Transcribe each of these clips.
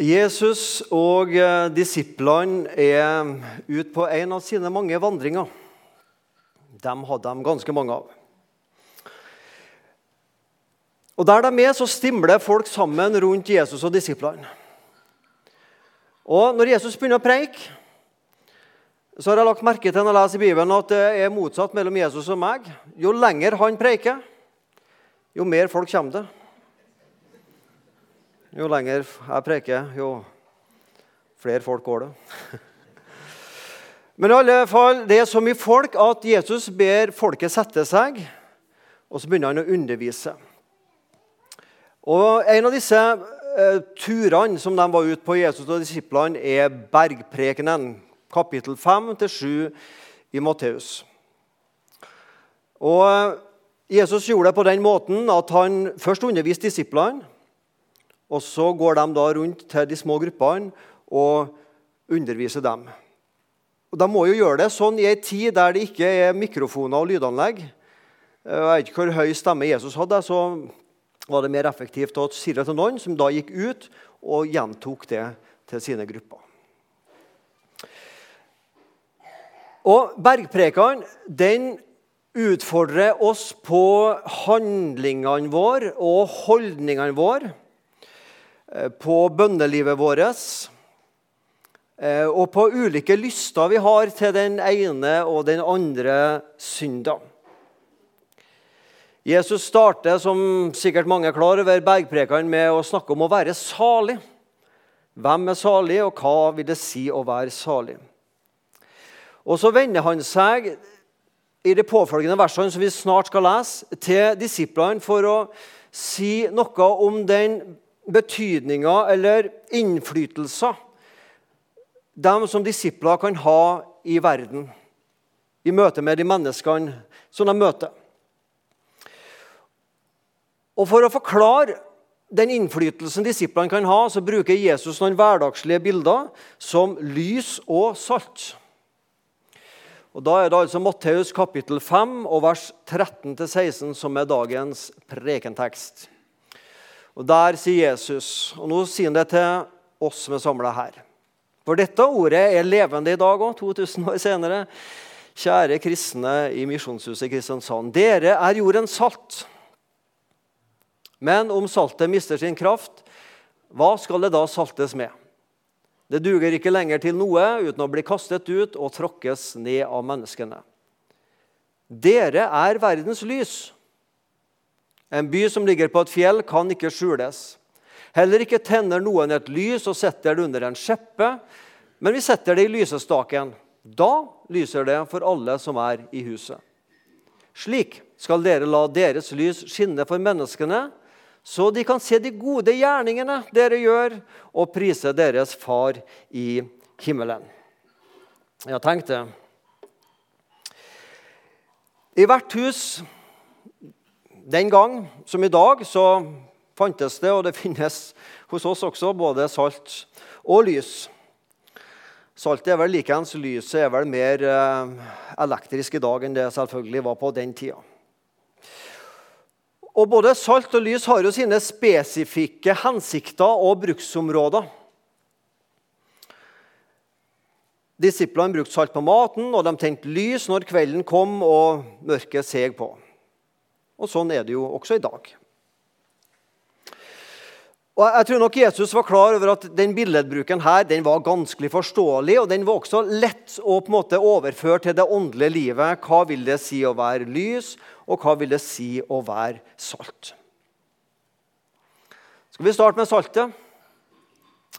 Jesus og eh, disiplene er ute på en av sine mange vandringer. Dem hadde de ganske mange av. Og Der de er, så stimler folk sammen rundt Jesus og disiplene. Og Når Jesus begynner å preike, så har jeg lagt merke til når jeg leser i Bibelen at det er motsatt mellom Jesus og meg. Jo lenger han preiker, jo mer folk kommer det. Jo lenger jeg preker, jo flere folk går det. Men i alle fall, det er så mye folk at Jesus ber folket sette seg, og så begynner han å undervise. Og En av disse eh, turene som de var ute på, Jesus og disiplene, er bergprekenen, kapittel 5-7 i Matteus. Og eh, Jesus gjorde det på den måten at han først underviste disiplene. Og så går de da rundt til de små gruppene og underviser dem. Og De må jo gjøre det sånn i ei tid der det ikke er mikrofoner og lydanlegg. Jeg vet ikke hvor høy stemme Jesus hadde, så var det mer effektivt å si det til noen, som da gikk ut og gjentok det til sine grupper. Og Bergprekene den utfordrer oss på handlingene våre og holdningene våre Eh, på bønnelivet vårt eh, og på ulike lyster vi har til den ene og den andre synda. Jesus starter, som sikkert mange er klar over, bergprekene med å snakke om å være salig. Hvem er salig, og hva vil det si å være salig? Og Så vender han seg i de påfølgende versene som vi snart skal lese, til disiplene for å si noe om den betydninger eller innflytelser de som disipler kan ha i verden, i møte med de menneskene som de møter. Og For å forklare den innflytelsen disiplene kan ha, så bruker Jesus noen hverdagslige bilder som lys og salt. Og Da er det altså Matteus kapittel 5 og vers 13-16 som er dagens prekentekst. Og Der sier Jesus, og nå sier han det til oss som er samla her For dette ordet er levende i dag òg, 2000 år senere. Kjære kristne i Misjonshuset i Kristiansand. Dere er jordens salt. Men om saltet mister sin kraft, hva skal det da saltes med? Det duger ikke lenger til noe uten å bli kastet ut og tråkkes ned av menneskene. Dere er verdens lys. En by som ligger på et fjell, kan ikke skjules. Heller ikke tenner noen et lys og setter det under en skjeppe, men vi setter det i lysestaken. Da lyser det for alle som er i huset. Slik skal dere la deres lys skinne for menneskene, så de kan se de gode gjerningene dere gjør, og prise deres Far i himmelen. Jeg tenkte I hvert hus den gang som i dag så fantes det, og det finnes hos oss også, både salt og lys. Saltet er vel likeens. Lyset er vel mer eh, elektrisk i dag enn det selvfølgelig var på den tida. Og Både salt og lys har jo sine spesifikke hensikter og bruksområder. Disiplene brukte salt på maten, og de tente lys når kvelden kom og mørket seg på. Og sånn er det jo også i dag. Og jeg tror nok Jesus var klar over at den billedbruken her, den var ganskelig forståelig, og den var også lett å på en måte overføre til det åndelige livet. Hva vil det si å være lys, og hva vil det si å være salt? Skal vi starte med saltet?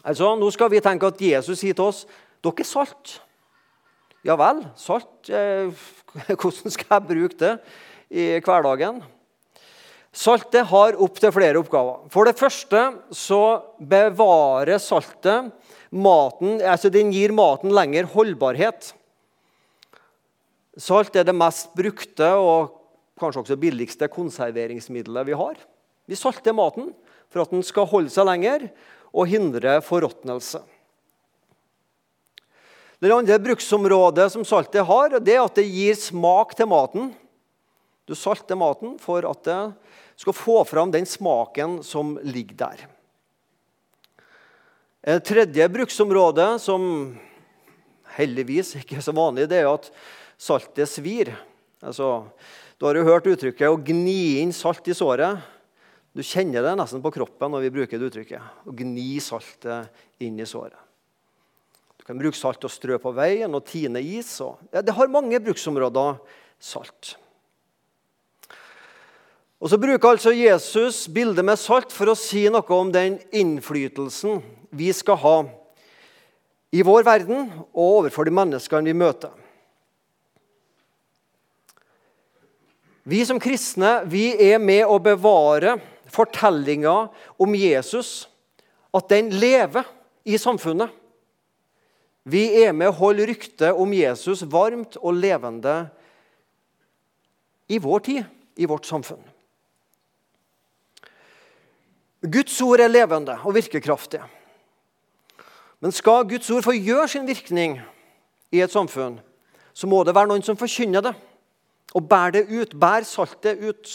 Altså, Nå skal vi tenke at Jesus sier til oss dere er salt. Ja vel, salt. Eh, hvordan skal jeg bruke det i hverdagen? Saltet har opptil flere oppgaver. For det første så bevarer saltet maten altså Den gir maten lengre holdbarhet. Salt er det mest brukte og kanskje også billigste konserveringsmiddelet vi har. Vi salter maten for at den skal holde seg lenger og hindre forråtnelse. Det andre bruksområdet som saltet har, det er at det gir smak til maten. Du salter maten for at det skal få fram den smaken som ligger der. Et tredje bruksområde, som heldigvis ikke er så vanlig, det er at saltet svir. Altså, du har jo hørt uttrykket 'å gni inn salt i såret'. Du kjenner det nesten på kroppen når vi bruker det uttrykket. Å gni saltet inn i såret. Du kan bruke salt å strø på veien og tine is. Og, ja, det har mange bruksområder, salt. Og Så bruker altså Jesus bildet med salt for å si noe om den innflytelsen vi skal ha i vår verden og overfor de menneskene vi møter. Vi som kristne vi er med å bevare fortellinga om Jesus, at den lever i samfunnet. Vi er med å holde ryktet om Jesus varmt og levende i vår tid, i vårt samfunn. Guds ord er levende og virkekraftig. Men skal Guds ord få gjøre sin virkning i et samfunn, så må det være noen som forkynner det og bærer det ut, bærer saltet ut.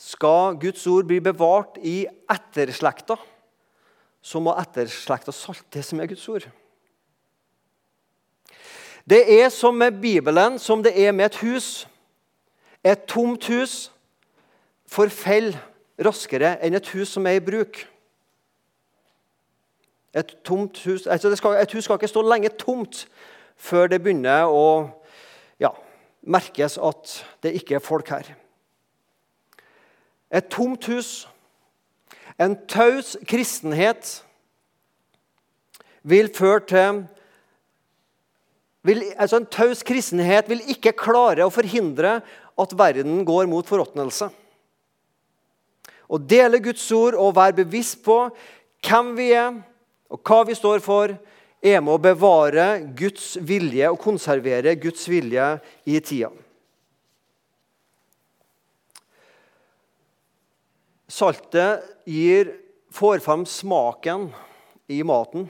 Skal Guds ord bli bevart i etterslekta, så må etterslekta salte det som er Guds ord. Det er som med Bibelen, som det er med et hus. Et tomt hus forfaller raskere enn et hus som er i bruk. Et, hus, altså skal, et hus skal ikke stå lenge tomt før det begynner å ja, merkes at det ikke er folk her. Et tomt hus, en taus kristenhet, vil føre til vil, altså En taus kristenhet vil ikke klare å forhindre at verden går mot forråtnelse. Å dele Guds ord og være bevisst på hvem vi er, og hva vi står for, er med å bevare Guds vilje og konservere Guds vilje i tida. Saltet gir, får fram smaken i maten.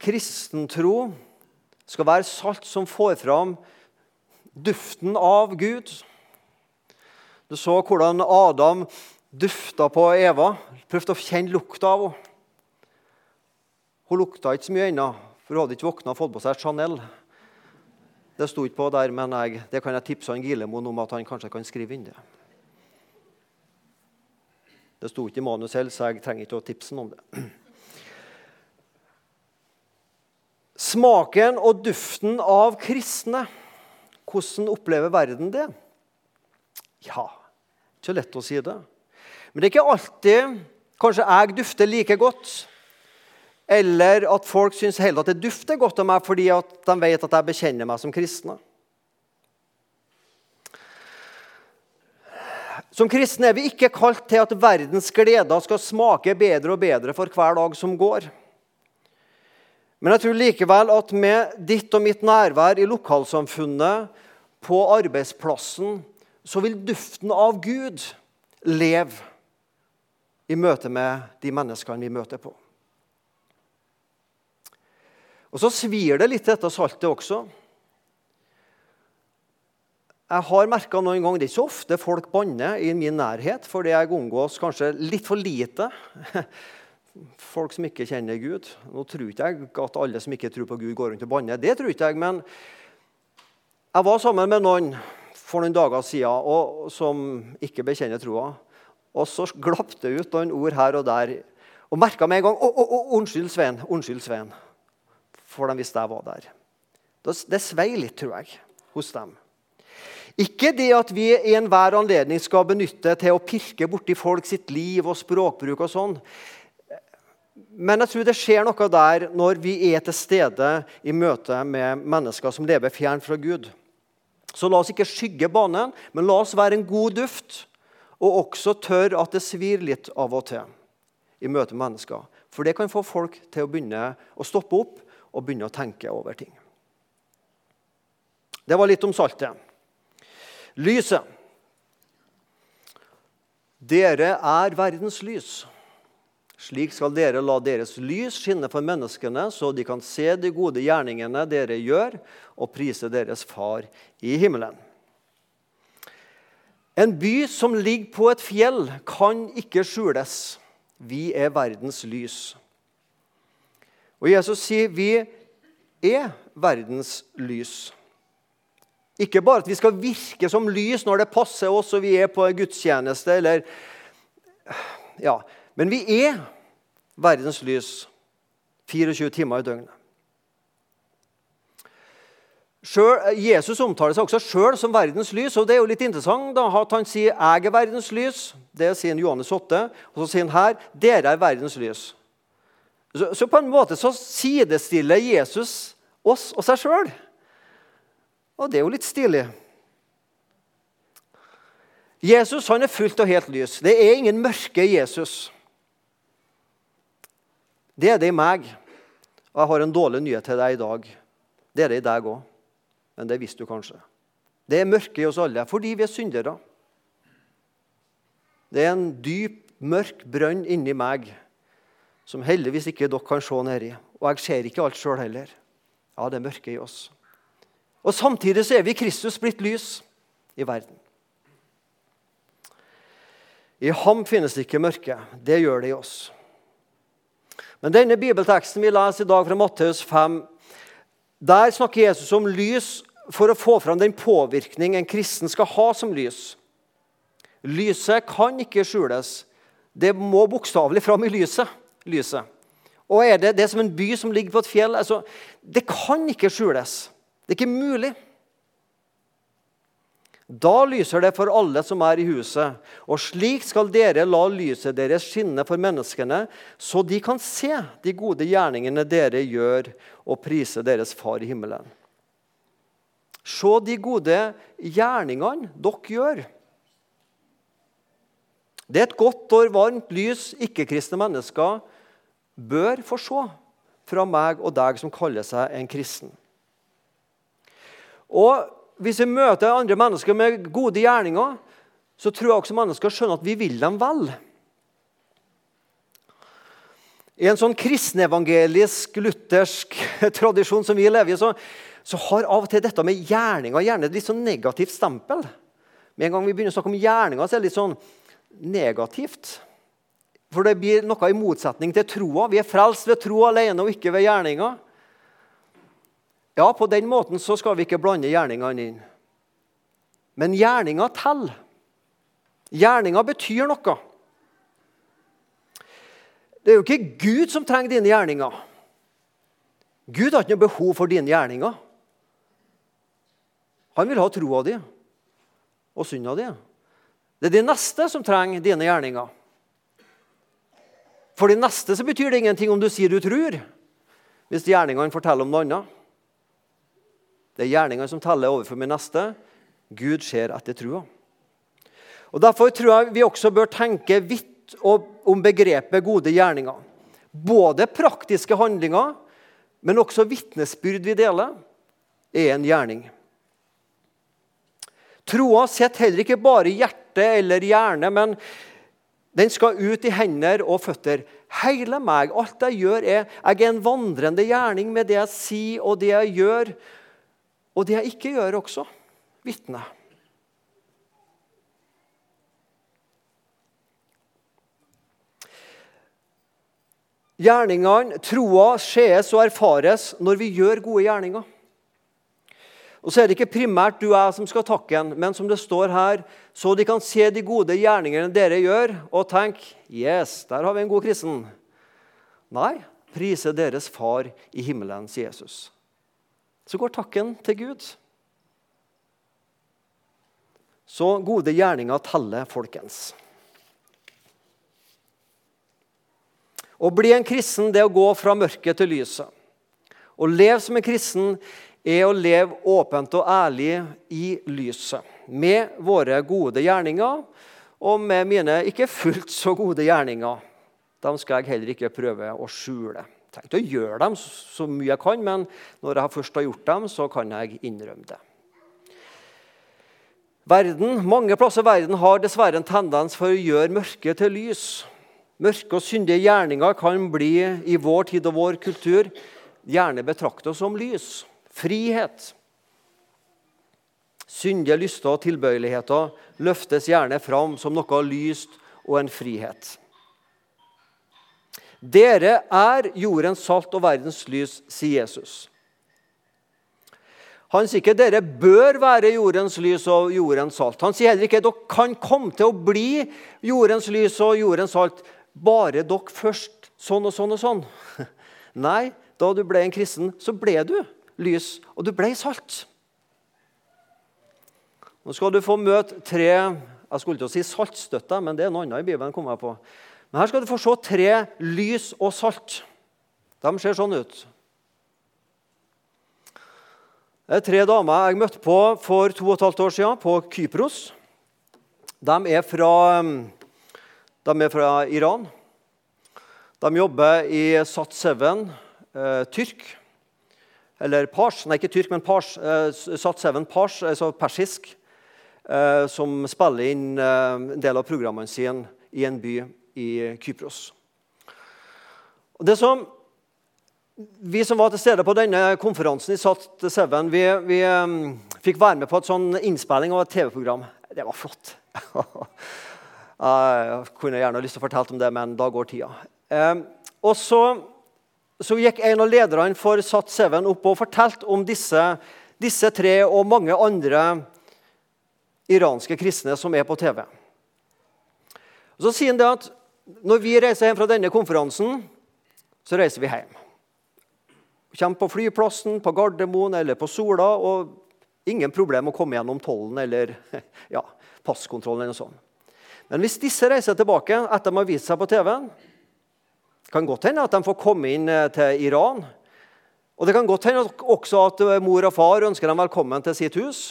Kristentro skal være salt som får fram duften av Gud. Du så hvordan Adam dufta på Eva. Prøvde å kjenne lukta av henne. Hun lukta ikke så mye ennå, for hun hadde ikke våkna og fått på seg Chanel. Det sto ikke på der, men jeg, det kan jeg tipse han Gilemoen om at han kanskje kan skrive inn det. Det sto ikke i manus selv, så jeg trenger ikke å tipse ham om det. Smaken og duften av kristne. Hvordan opplever verden det? Ja, ikke lett å si det. Men det er ikke alltid kanskje jeg dufter like godt. Eller at folk syns heller at det dufter godt av meg fordi at de vet at jeg bekjenner meg som kristne. Som kristne er vi ikke kalt til at verdens gleder skal smake bedre og bedre for hver dag som går. Men jeg tror likevel at med ditt og mitt nærvær i lokalsamfunnet, på arbeidsplassen, så vil duften av Gud leve i møte med de menneskene vi møter på. Og så svir det litt, dette saltet også. Jeg har merka noen ganger, Det er ikke så ofte folk banner i min nærhet, fordi jeg omgås kanskje litt for lite folk som ikke kjenner Gud. Nå tror ikke jeg at alle som ikke tror på Gud, går rundt og banner. Det tror ikke jeg, men jeg var sammen med noen for noen dager siden og, som ikke bekjenner troa. Og så glapp det ut noen ord her og der. Og merka med en gang å, å, å, 'Unnskyld, Svein. Unnskyld, Svein.' For de visste jeg var der. Det svei litt, tror jeg, hos dem. Ikke det at vi i enhver anledning skal benytte til å pirke borti folk sitt liv og språkbruk. og sånn. Men jeg tror det skjer noe der når vi er til stede i møte med mennesker som lever fjernt fra Gud. Så la oss ikke skygge banen, men la oss være en god duft. Og også tørre at det svir litt av og til i møte med mennesker. For det kan få folk til å begynne å stoppe opp og begynne å tenke over ting. Det var litt om saltet. Lyset. Dere er verdens lys. Slik skal dere la deres lys skinne for menneskene, så de kan se de gode gjerningene dere gjør, og prise deres Far i himmelen. En by som ligger på et fjell, kan ikke skjules. Vi er verdens lys. Og Jesus sier vi er verdens lys. Ikke bare at vi skal virke som lys når det passer oss og vi er på en gudstjeneste, eller, ja, men vi er verdens lys 24 timer i døgnet. Selv, Jesus omtaler seg også sjøl som verdens lys. og Det er jo litt interessant da, at han sier 'jeg er verdens lys'. Det sier Johannes 8. Og så sier han her 'dere er verdens lys'. Så, så på en måte så sidestiller Jesus oss og seg sjøl. Og det er jo litt stilig. Jesus han er fullt og helt lys. Det er ingen mørke Jesus. Det er det i meg. Og jeg har en dårlig nyhet til deg i dag. Det er det i deg òg men det visste du kanskje. Det er mørke i oss alle fordi vi er syndere. Det er en dyp, mørk brønn inni meg som heldigvis ikke dere kan se nedi. Og jeg ser ikke alt sjøl heller. Ja, det er mørke i oss. Og Samtidig så er vi Kristus blitt lys i verden. I ham finnes det ikke mørke. Det gjør det i oss. Men denne bibelteksten vi leser i dag fra Matteus 5, der snakker Jesus om lys for å få fram den påvirkning en kristen skal ha som lys. Lyset kan ikke skjules. Det må bokstavelig fram i lyset. lyset. Og er det, det som en by som ligger på et fjell altså, Det kan ikke skjules. Det er ikke mulig. Da lyser det for alle som er i huset, og slik skal dere la lyset deres skinne for menneskene, så de kan se de gode gjerningene dere gjør, og prise deres Far i himmelen. Se de gode gjerningene dere gjør. Det er et godt og varmt lys ikke-kristne mennesker bør få se fra meg og deg som kaller seg en kristen. Og Hvis vi møter andre mennesker med gode gjerninger, så tror jeg også mennesker skjønner at vi vil dem vel. I en sånn kristenevangelisk, luthersk tradisjon som vi lever i, så så har av og til dette med gjerninger gjerne et litt sånn negativt stempel. Med en gang vi begynner å snakke om gjerninger, så er det litt sånn negativt. For det blir noe i motsetning til troa. Vi er frelst ved tro alene og ikke ved gjerninger. Ja, på den måten så skal vi ikke blande gjerningene inn. Men gjerninga teller. Gjerninga betyr noe. Det er jo ikke Gud som trenger dine gjerninger. Gud har ikke noe behov for dine gjerninger. Han vil ha troa di og synda di. Det er de neste som trenger dine gjerninger. For de neste så betyr det ingenting om du sier du tror, hvis gjerningene forteller om noe annet. Det er gjerningene som teller overfor min neste. Gud ser etter trua. Og Derfor tror jeg vi også bør tenke vidt om begrepet gode gjerninger. Både praktiske handlinger, men også vitnesbyrd vi deler, er en gjerning. Troa sitter heller ikke bare i hjertet eller hjerne, men den skal ut i hender og føtter. Hele meg, alt jeg gjør, er jeg er en vandrende gjerning med det jeg sier og det jeg gjør, og det jeg ikke gjør også. Vitne. Gjerningene, troa, sees og erfares når vi gjør gode gjerninger. Og så er det ikke primært du og jeg som skal takke ham, men som det står her, så de kan se de gode gjerningene dere gjør, og tenke Yes, der har vi en god kristen. Nei, prise deres far i himmelen, sier Jesus. Så går takken til Gud. Så gode gjerninger teller, folkens. Å bli en kristen det er å gå fra mørket til lyset. Å leve som en kristen er å leve åpent og ærlig i lyset. Med våre gode gjerninger og med mine ikke fullt så gode gjerninger. Dem skal jeg heller ikke prøve å skjule. Jeg tenkte å gjøre dem så mye jeg kan, men når jeg først har gjort dem, så kan jeg innrømme det. Verden, Mange plasser i verden har dessverre en tendens for å gjøre mørke til lys. Mørke og syndige gjerninger kan bli i vår tid og vår kultur gjerne betraktet som lys frihet. Syndige lyster og tilbøyeligheter løftes gjerne fram som noe lyst og en frihet. Dere er jordens salt og verdens lys, sier Jesus. Han sier ikke dere bør være jordens lys og jordens salt. Han sier heller ikke dere kan komme til å bli jordens lys og jordens salt bare dere først sånn og sånn og sånn. Nei, da du ble en kristen, så ble du lys, og du ble salt. Nå skal du få møte tre jeg skulle til å si saltstøtter, men det er noe annet i Bibelen. kom jeg på. Men her skal du få se tre lys og salt. De ser sånn ut. Det er tre damer jeg møtte på for to og et halvt år siden på Kypros. De er fra, de er fra Iran. De jobber i Sat7, eh, tyrk. Eller pars, nei, ikke tyrk, men pars. Eh, Sat7 pars, altså persisk. Eh, som spiller inn eh, en del av programmene sine i en by i Kypros. Og det som vi som var til stede på denne konferansen i Sat 7, vi, vi um, fikk være med på et sånn innspilling av et TV-program. Det var flott. jeg kunne gjerne lyst til å fortelle om det, men da går tida. Um, og så, så, gikk en av lederne for Sat 7 opp og fortalte om disse, disse tre og mange andre iranske kristne som er på TV. Og så sier han det at når vi reiser hjem fra denne konferansen, så reiser vi hjem. Kommer på flyplassen, på Gardermoen eller på Sola, og ingen problem å komme gjennom tollen eller ja, passkontrollen. eller noe sånt. Men hvis disse reiser tilbake etter de har vist seg på TV-en, kan godt hende at de får komme inn eh, til Iran. Og det kan godt hende også at eh, mor og far ønsker dem velkommen til sitt hus.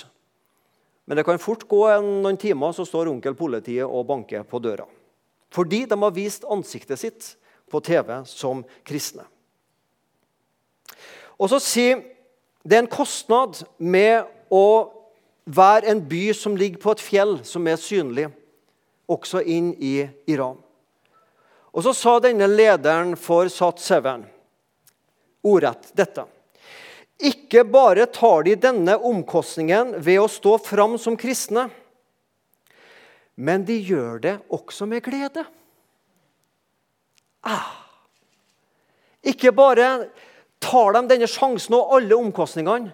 Men det kan fort gå noen timer, så står onkel politiet og banker på døra. Fordi de har vist ansiktet sitt på TV som kristne. Og så sier det er en kostnad med å være en by som ligger på et fjell som er synlig, også inn i Iran. Og så sa denne lederen for Sat 7 ordrett dette. Ikke bare tar de denne omkostningen ved å stå fram som kristne, men de gjør det også med glede. Ah. Ikke bare tar de denne sjansen og alle omkostningene,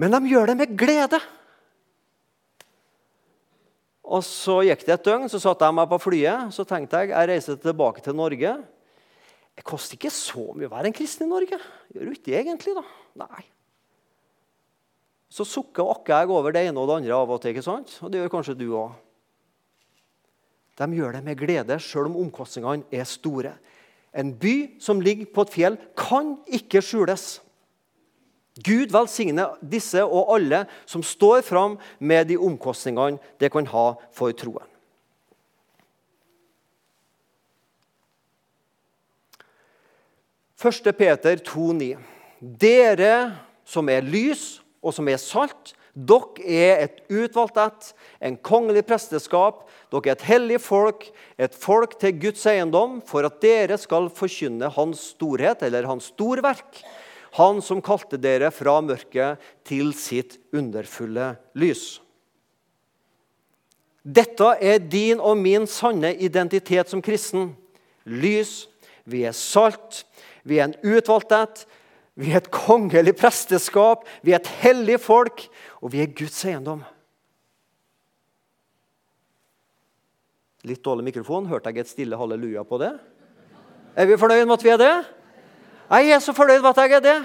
men de gjør det med glede. Og Så gikk det et døgn, så satte jeg meg på flyet. Så tenkte jeg jeg reiser tilbake til Norge. Det koster ikke så mye å være en kristen i Norge. Gjør du ikke det egentlig, da? Nei. Så sukker og akker jeg over det ene og det andre av og til. ikke sant? Og det gjør kanskje du òg. De gjør det med glede, sjøl om omkostningene er store. En by som ligger på et fjell, kan ikke skjules. Gud velsigne disse og alle som står fram med de omkostningene det kan ha for troen. 1. Peter 2,9. Dere som er lys og som er salt, dere er et utvalgt ett, en kongelig presteskap. Dere er et hellig folk, et folk til Guds eiendom, for at dere skal forkynne Hans storhet, eller Hans storverk. Han som kalte dere fra mørket til sitt underfulle lys. Dette er din og min sanne identitet som kristen. Lys. Vi er salt. Vi er en utvalgthet, vi er et kongelig presteskap, vi er et hellig folk, og vi er Guds eiendom. Litt dårlig mikrofon. Hørte jeg et stille halleluja på det? Er vi fornøyd med at vi er det? Jeg er så fornøyd med at jeg er det.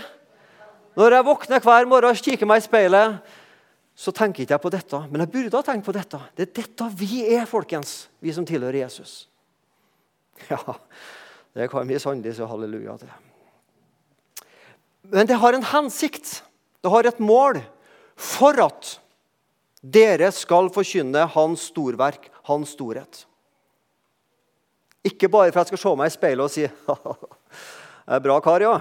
Når jeg våkner hver morgen og kikker meg i speilet, så tenker ikke jeg på dette. Men jeg burde ha tenkt på dette. Det er dette vi er, folkens, vi som tilhører Jesus. Ja, det kan vi sannelig si halleluja til. Men det har en hensikt. Det har et mål. For at dere skal forkynne hans storverk, hans storhet. Ikke bare for at jeg skal se meg i speilet og si det er bra kar, ja.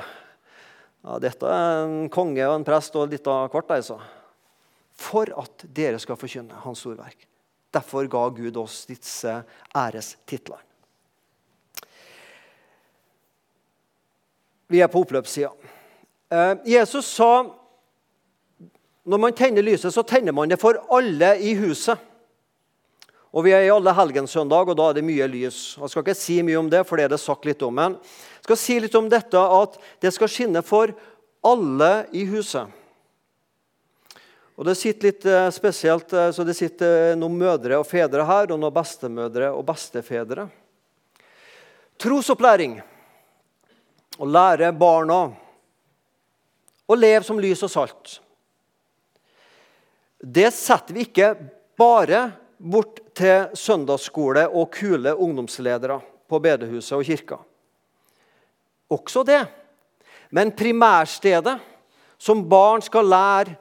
ja. Dette er en konge og en prest og litt av hvert. Altså. For at dere skal forkynne hans storverk. Derfor ga Gud oss disse ærestitlene. Vi er på oppløpssida. Eh, Jesus sa når man tenner lyset, så tenner man det for alle i huset. Og Vi er i alle helgensøndag, og da er det mye lys. Jeg skal ikke si mye om det, for det er det sagt litt om. Men jeg skal si litt om dette at det skal skinne for alle i huset. Og Det sitter litt eh, spesielt, eh, så det sitter noen mødre og fedre her, og noen bestemødre og bestefedre. Trosopplæring. Å lære barna å leve som lys og salt. Det setter vi ikke bare bort til søndagsskole og kule ungdomsledere på bedehuset og kirka. Også det. Men primærstedet som barn skal lære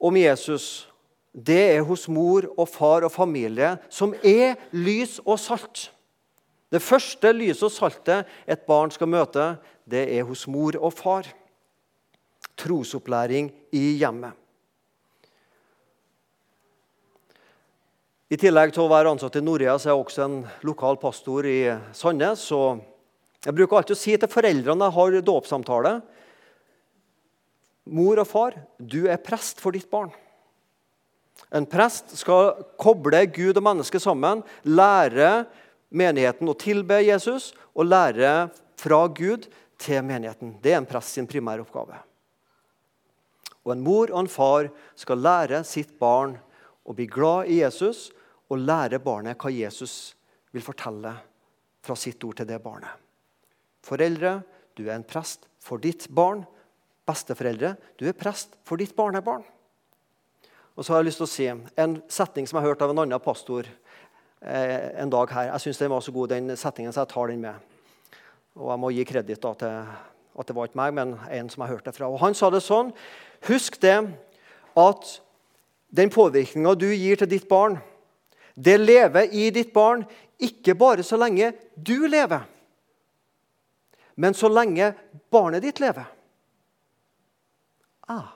om Jesus, det er hos mor og far og familie, som er lys og salt. Det første lyset og saltet et barn skal møte, det er hos mor og far. Trosopplæring i hjemmet. I tillegg til å være ansatt i Norea så er jeg også en lokal pastor i Sandnes. Så Jeg bruker alltid å si til foreldrene jeg har dåpssamtale Mor og far, du er prest for ditt barn. En prest skal koble Gud og mennesket sammen, lære menigheten å tilbe Jesus og lære fra Gud til menigheten. Det er en prest sin primæroppgave. Og en mor og en far skal lære sitt barn å bli glad i Jesus og lære barnet hva Jesus vil fortelle fra sitt ord til det barnet. Foreldre, du er en prest for ditt barn. Besteforeldre, du er prest for ditt barnebarn. Og så har jeg lyst til å si En setning som jeg har hørt av en annen pastor eh, en dag her. Jeg syns den var så god, den setningen, så jeg tar den med. Og jeg må gi kreditt til at det var ikke meg, men en som jeg hørte fra. Og Han sa det sånn Husk det at den påvirkninga du gir til ditt barn, det lever i ditt barn ikke bare så lenge du lever, men så lenge barnet ditt lever. Ah.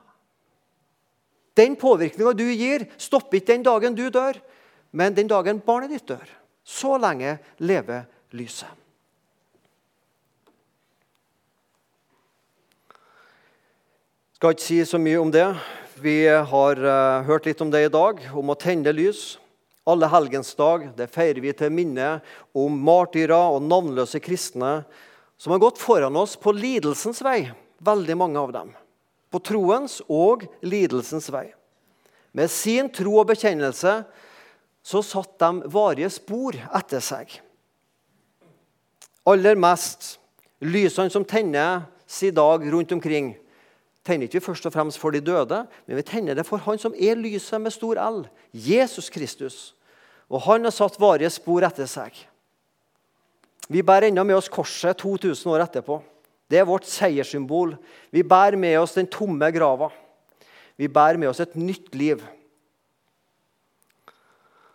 Den påvirkninga du gir, stopper ikke den dagen du dør, men den dagen barnet ditt dør. Så lenge lever lyset. Jeg skal ikke si så mye om det. Vi har uh, hørt litt om det i dag, om å tenne lys. Alle helgens dag det feirer vi til minne om martyrer og navnløse kristne som har gått foran oss på lidelsens vei, veldig mange av dem. På troens og lidelsens vei. Med sin tro og bekjennelse så satt de varige spor etter seg. Aller mest lysene som tennes i dag rundt omkring, tenner ikke vi først og fremst for de døde, men vi tenner det for Han som er lyset med stor L, Jesus Kristus. Og han har satt varige spor etter seg. Vi bærer ennå med oss korset 2000 år etterpå. Det er vårt seierssymbol. Vi bærer med oss den tomme grava. Vi bærer med oss et nytt liv.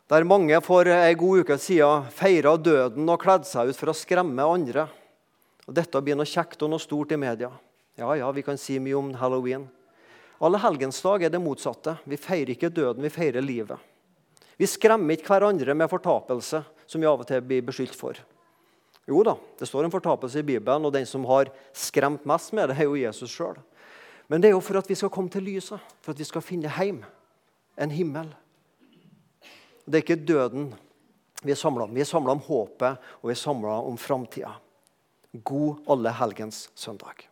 Der mange for en god uke siden feira døden og kledde seg ut for å skremme andre. Og Dette blir noe kjekt og noe stort i media. Ja, ja, vi kan si mye om halloween. Alle helgensdag er det motsatte. Vi feirer ikke døden, vi feirer livet. Vi skremmer ikke hverandre med fortapelse, som vi av og til blir beskyldt for. Jo da, det står en fortapelse i Bibelen, og den som har skremt mest med det, er jo Jesus sjøl. Men det er jo for at vi skal komme til lyset, for at vi skal finne hjem, en himmel. Det er ikke døden vi er samla om. Vi er samla om håpet, og vi er samla om framtida. God alle helgens søndag.